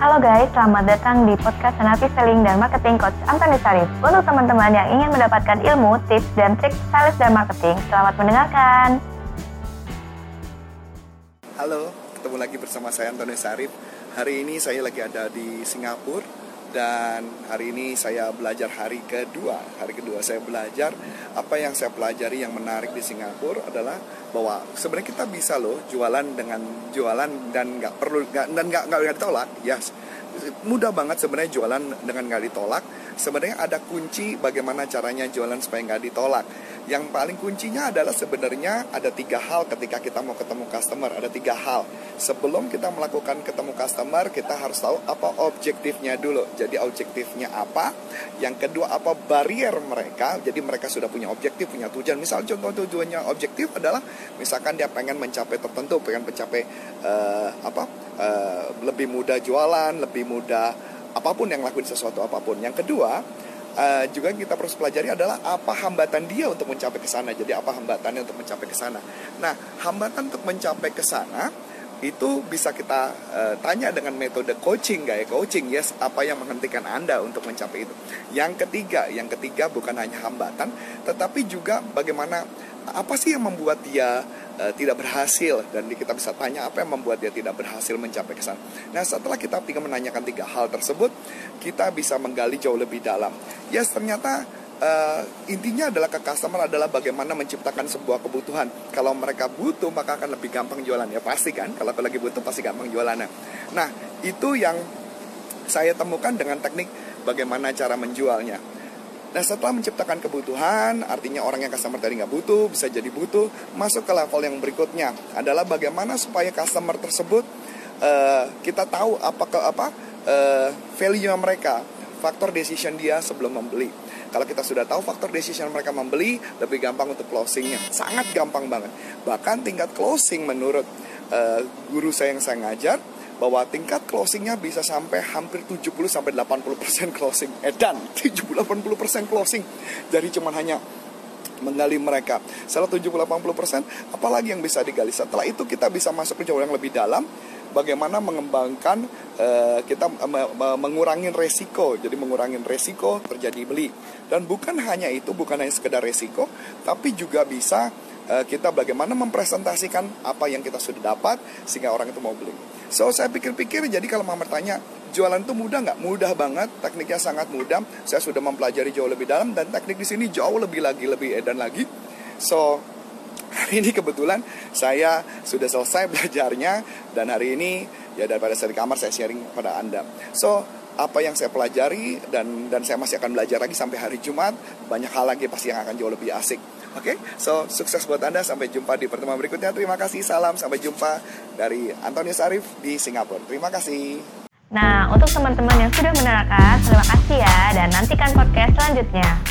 Halo guys, selamat datang di podcast Senapi Selling dan Marketing Coach Antoni Sarif. Untuk teman-teman yang ingin mendapatkan ilmu, tips, dan trik sales dan marketing, selamat mendengarkan. Halo, ketemu lagi bersama saya Antoni Sarif. Hari ini saya lagi ada di Singapura dan hari ini saya belajar hari kedua. Hari kedua saya belajar apa yang saya pelajari yang menarik di Singapura adalah bahwa sebenarnya kita bisa loh jualan dengan jualan dan nggak perlu gak, dan nggak nggak ditolak. Yes, mudah banget sebenarnya jualan dengan nggak ditolak. Sebenarnya ada kunci bagaimana caranya jualan supaya nggak ditolak. Yang paling kuncinya adalah sebenarnya ada tiga hal ketika kita mau ketemu customer. Ada tiga hal. Sebelum kita melakukan ketemu customer, kita harus tahu apa objektifnya dulu. Jadi objektifnya apa? Yang kedua apa barrier mereka? Jadi mereka sudah punya objektif, punya tujuan. Misal contoh tujuannya objektif adalah misalkan dia pengen mencapai tertentu, pengen mencapai uh, apa? Uh, lebih mudah jualan, lebih mudah apa pun yang lakuin sesuatu apa pun. Yang kedua, uh, juga kita harus pelajari adalah apa hambatan dia untuk mencapai ke sana. Jadi apa hambatannya untuk mencapai ke sana. Nah, hambatan untuk mencapai ke sana itu bisa kita uh, tanya dengan metode coaching gaya coaching yes apa yang menghentikan anda untuk mencapai itu yang ketiga yang ketiga bukan hanya hambatan tetapi juga bagaimana apa sih yang membuat dia uh, tidak berhasil dan kita bisa tanya apa yang membuat dia tidak berhasil mencapai ke sana. Nah, setelah kita tinggal menanyakan tiga hal tersebut, kita bisa menggali jauh lebih dalam. Yes, ternyata uh, intinya adalah ke customer adalah bagaimana menciptakan sebuah kebutuhan. Kalau mereka butuh maka akan lebih gampang jualan ya pasti kan. Kalau lagi butuh pasti gampang jualannya. Nah itu yang saya temukan dengan teknik bagaimana cara menjualnya. Nah setelah menciptakan kebutuhan, artinya orang yang customer tadi nggak butuh, bisa jadi butuh, masuk ke level yang berikutnya adalah bagaimana supaya customer tersebut uh, kita tahu apa ke apa uh, value mereka, faktor decision dia sebelum membeli. Kalau kita sudah tahu faktor decision mereka membeli, lebih gampang untuk closingnya. Sangat gampang banget. Bahkan tingkat closing menurut uh, guru saya yang saya ngajar, bahwa tingkat closingnya bisa sampai hampir 70 sampai 80% closing. Edan, 70 80% closing. Jadi cuma hanya menggali mereka. Setelah 70-80%, apalagi yang bisa digali? Setelah itu kita bisa masuk ke jauh yang lebih dalam, bagaimana mengembangkan uh, kita uh, mengurangi resiko jadi mengurangi resiko terjadi beli dan bukan hanya itu bukan hanya sekedar resiko tapi juga bisa kita bagaimana mempresentasikan apa yang kita sudah dapat sehingga orang itu mau beli so saya pikir-pikir jadi kalau mau bertanya jualan itu mudah nggak mudah banget tekniknya sangat mudah saya sudah mempelajari jauh lebih dalam dan teknik di sini jauh lebih lagi lebih edan lagi so hari ini kebetulan saya sudah selesai belajarnya dan hari ini ya daripada saya di kamar saya sharing pada Anda. So, apa yang saya pelajari dan dan saya masih akan belajar lagi sampai hari Jumat, banyak hal lagi pasti yang akan jauh lebih asik. Oke, okay? so sukses buat Anda. Sampai jumpa di pertemuan berikutnya. Terima kasih. Salam. Sampai jumpa dari Antonius Arif di Singapura. Terima kasih. Nah, untuk teman-teman yang sudah menerangkan, terima kasih ya. Dan nantikan podcast selanjutnya.